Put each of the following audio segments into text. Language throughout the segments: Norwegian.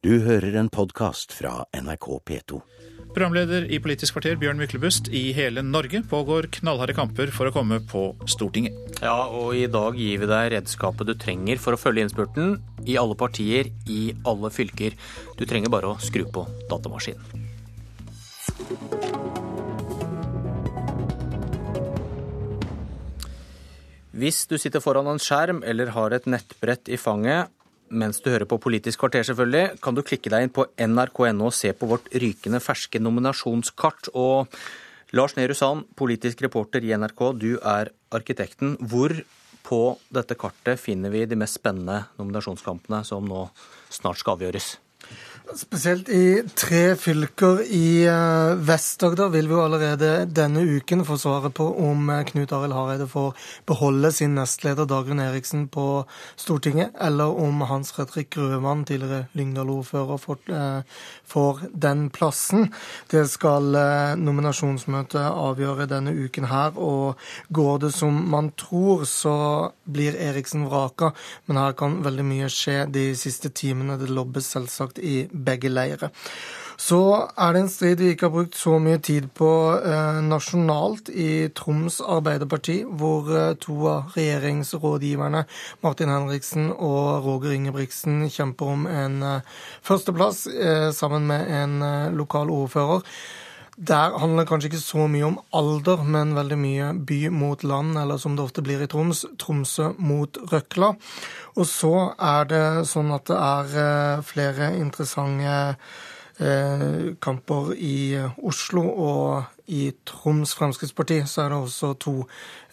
Du hører en podkast fra NRK P2. Programleder i Politisk kvarter, Bjørn Myklebust. I hele Norge pågår knallharde kamper for å komme på Stortinget. Ja, og i dag gir vi deg redskapet du trenger for å følge innspurten. I alle partier, i alle fylker. Du trenger bare å skru på datamaskinen. Hvis du sitter foran en skjerm eller har et nettbrett i fanget, mens du hører på Politisk kvarter, selvfølgelig, kan du klikke deg inn på nrk.no og se på vårt rykende ferske nominasjonskart. Og Lars Nehru Sand, politisk reporter i NRK, du er arkitekten. Hvor på dette kartet finner vi de mest spennende nominasjonskampene som nå snart skal avgjøres? Spesielt i tre fylker i uh, Vest-Agder vil vi jo allerede denne uken få svaret på om uh, Knut Arild Hareide får beholde sin nestleder Dagrun Eriksen på Stortinget, eller om Hans Fredrik Grøvan, tidligere Lyngdal-ordfører, får, får, den plassen. Det skal nominasjonsmøtet avgjøre denne uken her, og går det som man tror, så blir Eriksen vraka, men her kan veldig mye skje de siste timene. Det lobbes selvsagt i begge leirer. Så er det en strid vi ikke har brukt så mye tid på eh, nasjonalt i Troms Arbeiderparti, hvor eh, to av regjeringsrådgiverne, Martin Henriksen og Roger Ingebrigtsen, kjemper om en eh, førsteplass eh, sammen med en eh, lokal ordfører. Der handler kanskje ikke så mye om alder, men veldig mye by mot land, eller som det ofte blir i Troms, Tromsø mot Røkla. Og så er det sånn at det er eh, flere interessante eh, kamper i Oslo og i Troms Fremskrittsparti så er det også to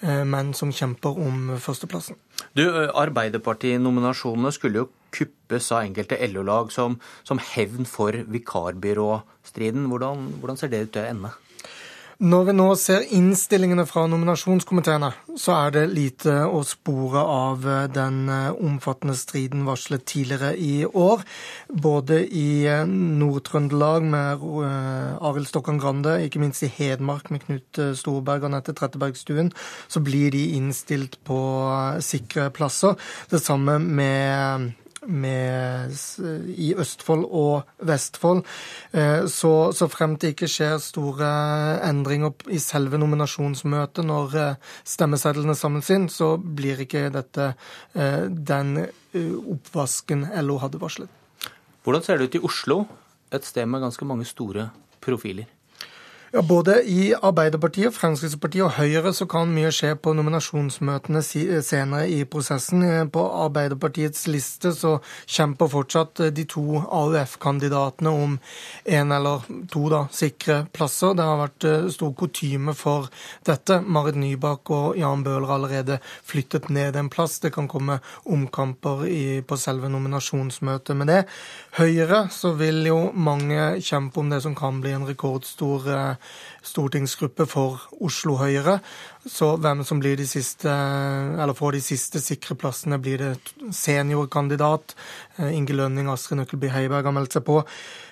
eh, menn som kjemper om førsteplassen. Du, Arbeiderpartinominasjonene skulle jo kuppes av enkelte LO-lag som, som, hevn for vikarbyråstriden. Hvordan, hvordan ser det ut til å ende? Når vi nå ser innstillingene fra nominasjonskomiteene, så er det lite å spore av eh, den eh, omfattende striden varslet tidligere i år. Både i eh, Nord-Trøndelag med Arild Stokkan Grande, ikke minst i Hedmark med Knut Storberg og Nette Trettebergstuen, så blir de innstilt på sikre plasser. Det samme med med, i Østfold og Vestfold. Eh, så, så frem til ikke skjer store endringer i selve nominasjonsmøtet når eh, stemmesedlene samles inn, så blir ikke dette eh, den oppvasken LO hadde varslet. Hvordan ser det ut i Oslo, et sted med ganske mange store profiler? Ja, Både i Arbeiderpartiet, Fremskrittspartiet og Høyre så kan mye skje på nominasjonsmøtene senere i prosessen. På Arbeiderpartiets liste så kjemper fortsatt de to AUF-kandidatene om en eller to da, sikre plasser. Det har vært eh, stor kutyme for dette. Marit Nybakk og Jan Bøhler har allerede flyttet ned en plass. Det kan komme omkamper i, på selve nominasjonsmøtet med det. Høyre så vil jo mange kjempe om det som kan bli en rekordstor eh, stortingsgruppe for Oslo Høyre. Så hvem som blir de siste, eller får de siste sikre plassene, blir det seniorkandidat. Eh, Inge Lønning, Astrid Nøkkelby Heiberg har meldt seg på.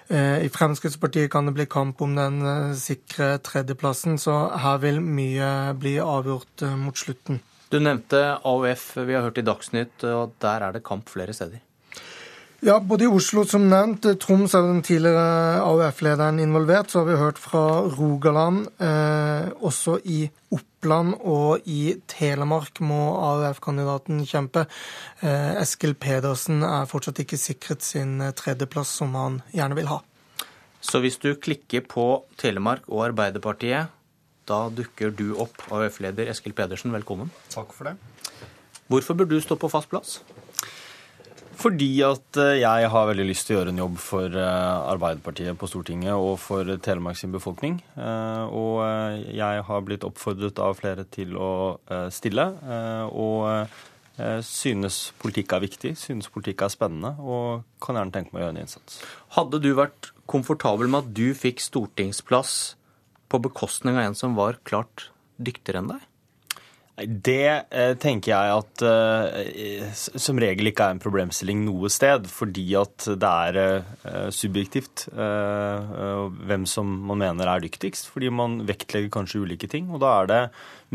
Eh, I Fremskrittspartiet kan det bli kamp om den eh, sikre tredjeplassen, så her vil mye bli avgjort mot slutten. Du nevnte AUF, vi har hørt i Dagsnytt, og der er det kamp flere steder. Ja, både i Oslo, som nevnt, Troms er den tidligere AUF-lederen involvert. Så har vi hørt fra Rogaland. Eh, også i Oppland og i Telemark må AUF-kandidaten kjempe. Eh, Eskil Pedersen er fortsatt ikke sikret sin tredjeplass, som han gjerne vil ha. Så hvis du klikker på Telemark og Arbeiderpartiet, da dukker du opp, AUF-leder Eskil Pedersen. Velkommen. Takk for det. Hvorfor bør du stå på fast plass? Fordi at eh, jeg har veldig lyst til å gjøre en jobb for eh, Arbeiderpartiet på Stortinget og for Telemark sin befolkning. Eh, og jeg har blitt oppfordret av flere til å stille. Og synes politikk er viktig, synes politikk er spennende og kan gjerne tenke meg å gjøre en innsats. Hadde du vært komfortabel med at du fikk stortingsplass på bekostning av en som var klart dyktigere enn deg? Det eh, tenker jeg at eh, som regel ikke er en problemstilling noe sted, fordi at det er eh, subjektivt hvem som man mener er dyktigst. Fordi man vektlegger kanskje ulike ting. Og da er det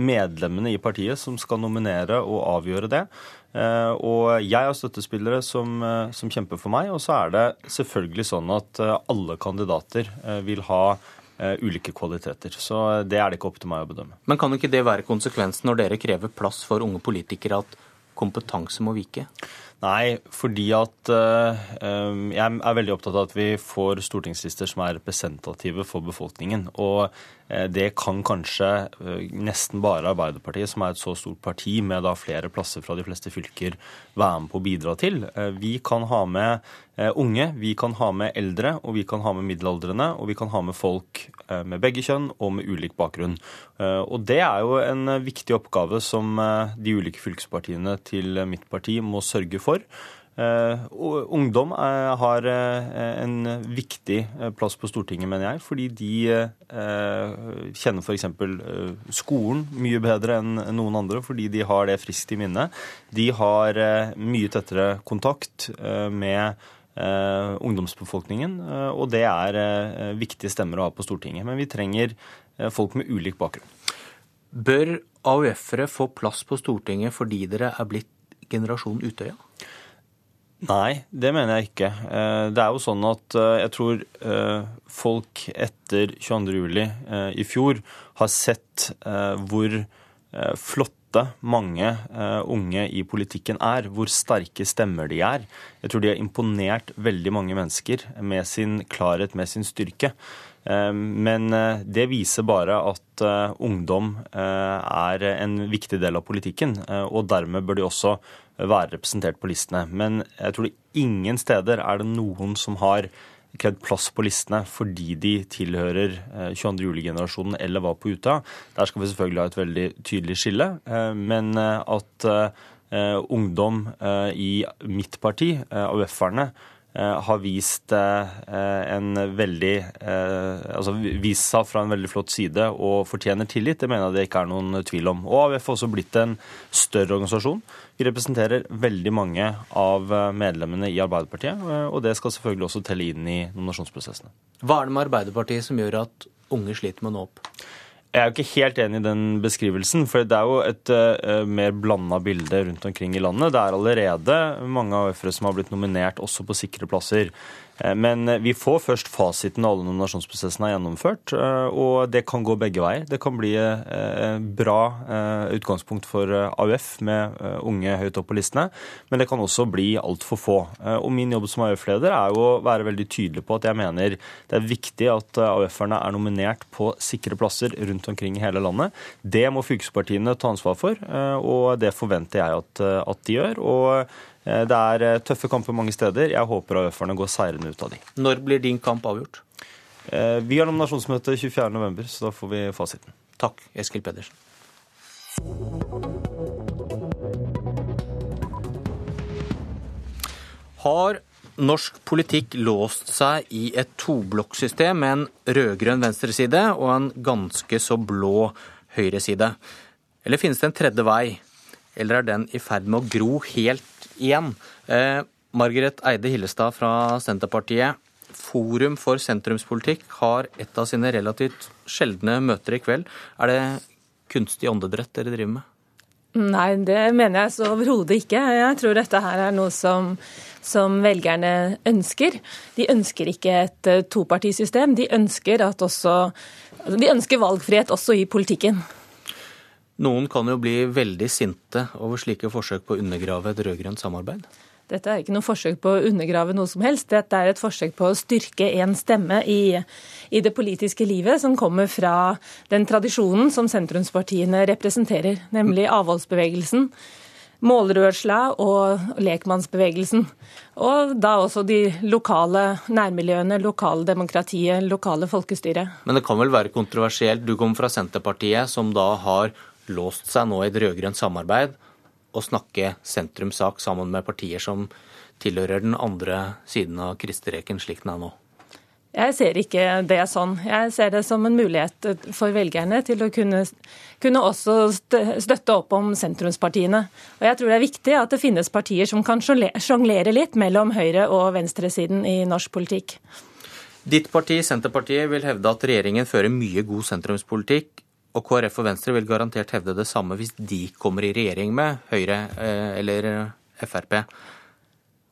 medlemmene i partiet som skal nominere og avgjøre det. Eh, og jeg har støttespillere som, eh, som, kjemper for meg. Og så er det selvfølgelig sånn at eh, alle kandidater vil ha ulike kvaliteter. Så det er det ikke opp til meg å bedømme. Men kan ikke det være konsekvensen når dere krever plass for unge politikere, at kompetanse må vike? Nei, fordi at uh, jeg er veldig opptatt av at vi får stortingslister som er representative for befolkningen. Og uh, det kan kanskje uh, nesten bare Arbeiderpartiet, som er et så stort parti med flere plasser fra de fleste fylker, være med på å bidra til. Vi kan ha med unge, vi kan ha med eldre, og vi kan ha med middelaldrende, og vi kan ha med folk med begge kjønn og med ulik bakgrunn. Og det er jo en viktig oppgave som de ulike fylkespartiene til mitt parti må sørge for for. Uh, ungdom uh, har uh, en viktig plass på Stortinget, mener jeg, fordi de kjenner f.eks. skolen mye bedre enn noen andre, fordi de har det friskt i minne. De har mye tettere kontakt med ungdomsbefolkningen, og det er viktige stemmer å ha på Stortinget. Men vi trenger folk med ulik bakgrunn. Bør AUF-ere få plass på Stortinget fordi dere er blitt generasjon Utøya? Nei, det mener jeg ikke. Eh, det er jo sånn at eh, jeg tror eh, folk etter 22.07. i fjor har sett hvor flotte mange unge i politikken er, hvor sterke stemmer de er. Jeg tror de har imponert veldig mange mennesker med sin klarhet, med sin styrke. Men det viser bare at ungdom er en viktig del av politikken, og dermed bør de også være representert på listene. Men jeg tror det ingen steder er det noen som har krevd plass på listene fordi de tilhører 22. Eh, juli-generasjonen eller var på Utøya. Der skal vi selvfølgelig ha et veldig tydelig skille. Eh, men eh, at ungdom i mitt parti, AUF-erne, Eh, har vist eh, veldig eh, altså vist seg fra en veldig flott side og fortjener tillit. Det mener jeg det ikke er noen tvil om. Og AUF har også blitt en større organisasjon. Vi representerer veldig mange av medlemmene i Arbeiderpartiet, og det skal selvfølgelig også telle inn i nominasjonsprosessene. Hva er det med Arbeiderpartiet som gjør at unge sliter med å nå opp? Jeg er jo ikke helt enig i den beskrivelsen, for det er jo et uh, mer blanda bilde rundt omkring i landet. Det er allerede mange AUF-ere som har blitt nominert også på sikre plasser. Eh, men vi får først fasiten når alle nominasjonsprosessene er gjennomført, eh, og det kan gå begge veier. Det kan bli bra utgangspunkt for AUF med unge høyt opp på listene, men det kan også bli altfor få. Og min jobb som AUF-leder er jo å være veldig tydelig på at jeg mener det er viktig at AUF-erne er nominert på sikre plasser rundt omkring i hele landet. Det må fylkespartiene ta ansvar for, og det forventer jeg at, de gjør. og Eh, det er eh, tøffe kamper mange steder. Jeg håper AUF-erne går seirende ut av de. Når blir din kamp avgjort? Eh, vi har nominasjonsmøte 24.11, så da får vi fasiten. Takk, Eskil Pedersen. Har norsk politikk låst seg i et toblokksystem med en rød-grønn venstreside og en ganske så blå høyreside? Eller finnes det en tredje vei? Eller er den i ferd med å gro helt igjen. Eh, Margaret Eide Hillestad fra Senterpartiet. Forum for sentrumspolitikk har et av sine relativt sjeldne møter i kveld. Er det kunstig åndedrett dere driver med? Nei, det mener jeg så overhodet ikke. Jeg tror dette her er noe som, som, velgerne ønsker. De ønsker ikke et eh, topartisystem. De ønsker, også, de ønsker valgfrihet også i politikken. Noen kan jo bli veldig sinte over slike forsøk på å undergrave et rød-grønt samarbeid? Dette er ikke noe forsøk på å undergrave noe som helst. Dette er et forsøk på å styrke en stemme i, i det politiske livet som kommer fra den tradisjonen som sentrumspartiene representerer, nemlig avholdsbevegelsen. Målrørsla og lekmannsbevegelsen. Og da også de lokale nærmiljøene, lokaldemokratiet, lokale folkestyret. Men det kan vel være kontroversielt? Du kommer fra Senterpartiet, som da har låst seg nå i et rød-grønt samarbeid og snakke sentrumssak sammen med partier som tilhører den andre siden av kristereken slik den er nå? Jeg ser ikke det sånn. Jeg ser det som en mulighet for velgerne til å kunne, kunne også støtte opp om sentrumspartiene. Og jeg tror det er viktig at det finnes partier som kan sjonglere litt mellom høyre- og venstresiden i norsk politikk. Ditt parti, Senterpartiet, vil hevde at regjeringen fører mye god sentrumspolitikk, Og KrF og Venstre vil garantert hevde det samme hvis de kommer i regjering med Høyre eh, eller Frp.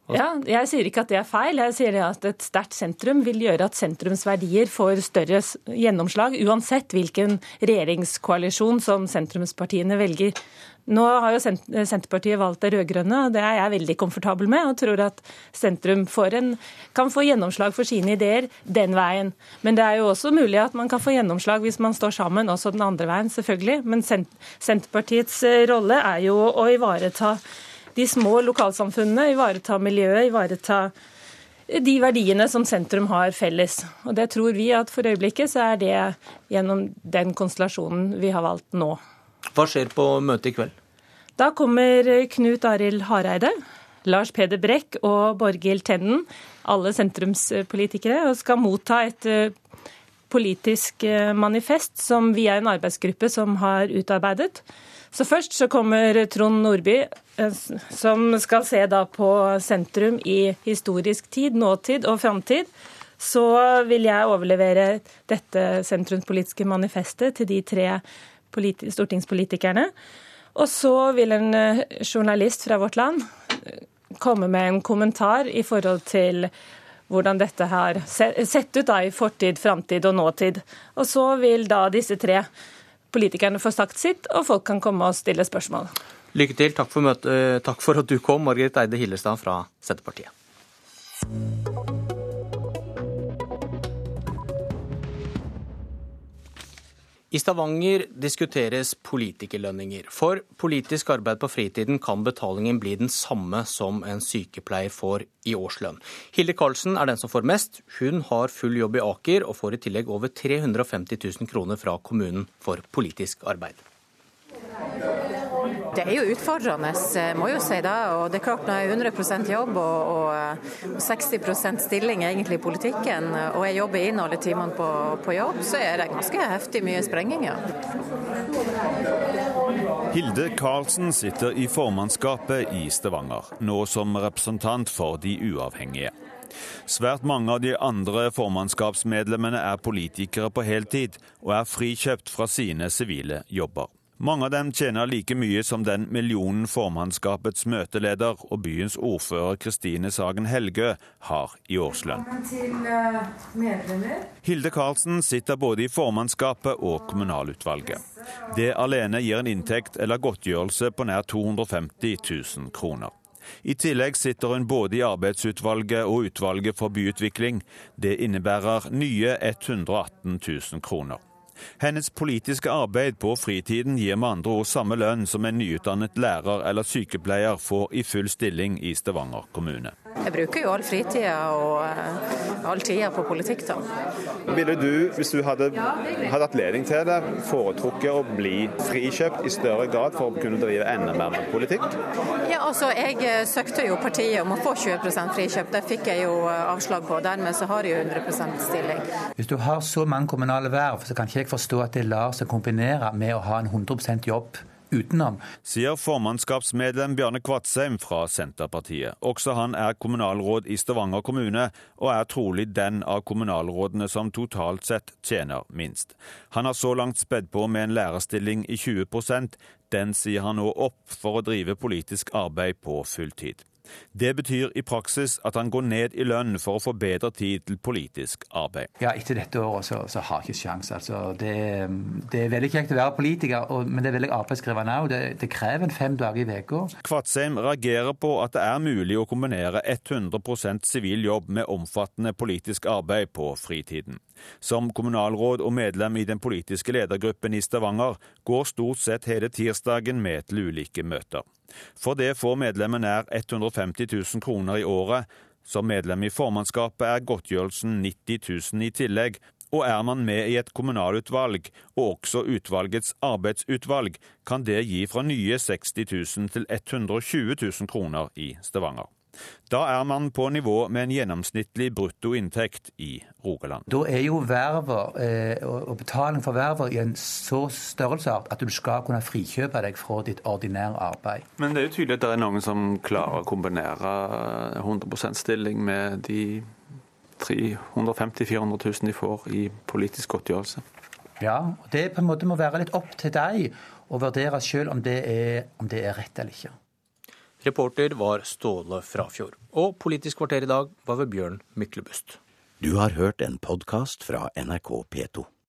Ja, Jeg sier ikke at det er feil. Jeg sier at et sterkt sentrum vil gjøre at sentrumsverdier får større gjennomslag, uansett hvilken regjeringskoalisjon som sentrumspartiene velger. Nå har jo Senterpartiet valgt det rød-grønne, og det er jeg veldig komfortabel med. Og tror at sentrum en, kan få gjennomslag for sine ideer den veien. Men det er jo også mulig at man kan få gjennomslag hvis man står sammen, også den andre veien, selvfølgelig. Men Senterpartiets eh, rolle er jo å ivareta de små lokalsamfunnene, ivareta miljøet, ivareta de verdiene som sentrum har felles. Og det tror vi at for øyeblikket så er det gjennom den konstellasjonen vi har valgt nå. Hva skjer på møtet i kveld? Da kommer Knut Arild Hareide, Lars Peder Brekk og Borghild Tenden, alle sentrumspolitikere, og skal motta et eh, politisk eh, manifest som vi er en arbeidsgruppe som har utarbeidet. Så først så kommer Trond Nordby, eh, som skal se da på sentrum i historisk tid, nåtid og framtid. Så vil jeg overlevere dette sentrumspolitiske manifestet til de tre stortingspolitikerne. Og så vil en eh, journalist fra Vårt Land komme med en kommentar i forhold til hvordan dette har sett ut da i fortid, framtid og nåtid. Og så vil da disse tre politikerne få sagt sitt, og folk kan komme og stille spørsmål. Lykke til. Takk for, møte, eh, takk for at du kom, Margaret Eide Hillestad fra Senterpartiet. I Stavanger diskuteres politikerlønninger. For politisk arbeid på fritiden kan betalingen bli den samme som en sykepleier får i årslønn. Hilde Karlsen er den som får mest. Hun har full jobb i Aker, og får i tillegg over 350 000 kroner fra kommunen for politisk arbeid. Det er jo utfordrende, må jo si det. Og det er klart når jeg er 100% jobb og, og 60% stilling egentlig i politikken, og jeg jobber inn alle timene på, på, jobb, så er det ganske heftig mye sprenging, ja. Hilde Karlsen sitter i formannskapet i Stavanger, nå som representant for de uavhengige. Svært mange av de andre formannskapsmedlemmene er politikere på heltid, og er frikjøpt fra sine sivile jobber. Mange av dem tjener like mye som den millionen formannskapets møteleder og byens ordfører Kristine Sagen Helgø har i årslønn. Eh, Hilde Karlsen sitter både i formannskapet og kommunalutvalget. Det alene gir en inntekt eller godtgjørelse på nær 250 000 kroner. I tillegg sitter hun både i arbeidsutvalget og utvalget for byutvikling. Det innebærer nye 118 000 kroner. Hennes politiske arbeid på fritiden gir med andre ord samme lønn som en nyutdannet lærer eller sykepleier får i full stilling i Stavanger kommune. Jeg bruker jo all fritida og uh, all tida på politikk, da. Ville du, hvis du hadde, hadde hatt ledning til det, foretrukket å bli frikjøpt i større grad for å kunne drive enda mer med politikk? Ja, altså jeg uh, søkte jo partiet om å få 20 frikjøpt. Det fikk jeg jo uh, avslag på. Dermed så har jeg jo 100% stilling. Hvis du har så mange kommunale verv, så kan ikke jeg forstå at det lar seg kombinere med å ha en 100% jobb utenom. Sier formannskapsmedlem Bjarne Kvatsheim fra Senterpartiet. Også han er kommunalråd i Stavanger kommune, og er trolig den av kommunalrådene som totalt sett tjener minst. Han har så langt spedd på med en lærerstilling i 20% Den sier han nå opp for å drive politisk arbeid på fulltid. Det betyr i praksis at han går ned i lønn for å få bedre tid til politisk arbeid. Ja, Etter dette året så, så har jeg ikke sjans. Altså, det, det, er veldig kjekt å være politiker, og, men det er veldig arbeidskrevende òg. Det, det, krever en fem dager i uka. Kvatsheim reagerer på at det er mulig å kombinere 100 sivil jobb med omfattende politisk arbeid på fritiden. Som kommunalråd og medlem i den politiske ledergruppen i Stavanger går stort sett hele tirsdagen med til ulike møter. For det får medlemmet nær 150 000 kroner i året. Som medlem i formannskapet er godtgjørelsen 90 000 i tillegg, og er man med i et kommunalutvalg, og også utvalgets arbeidsutvalg, kan det gi fra nye 60 000 til 120 000 kroner i Stavanger. Da er man på nivå med en gjennomsnittlig bruttoinntekt i Rogaland. Da er jo verver eh, og betaling for verver i en så størrelsesart at du skal kunne frikjøpe deg fra ditt ordinære arbeid. Men det er jo tydelig at det er noen som klarer å kombinere 100% stilling med de 350 000-400 000 de får i politisk godtgjørelse. Ja, og Det på en måte må være litt opp til deg å vurdere sjøl om, om det er rett eller ikke. Reporter var Ståle Frafjord. Og Politisk kvarter i dag var ved Bjørn Myklebust. Du har hørt en podkast fra NRK P2.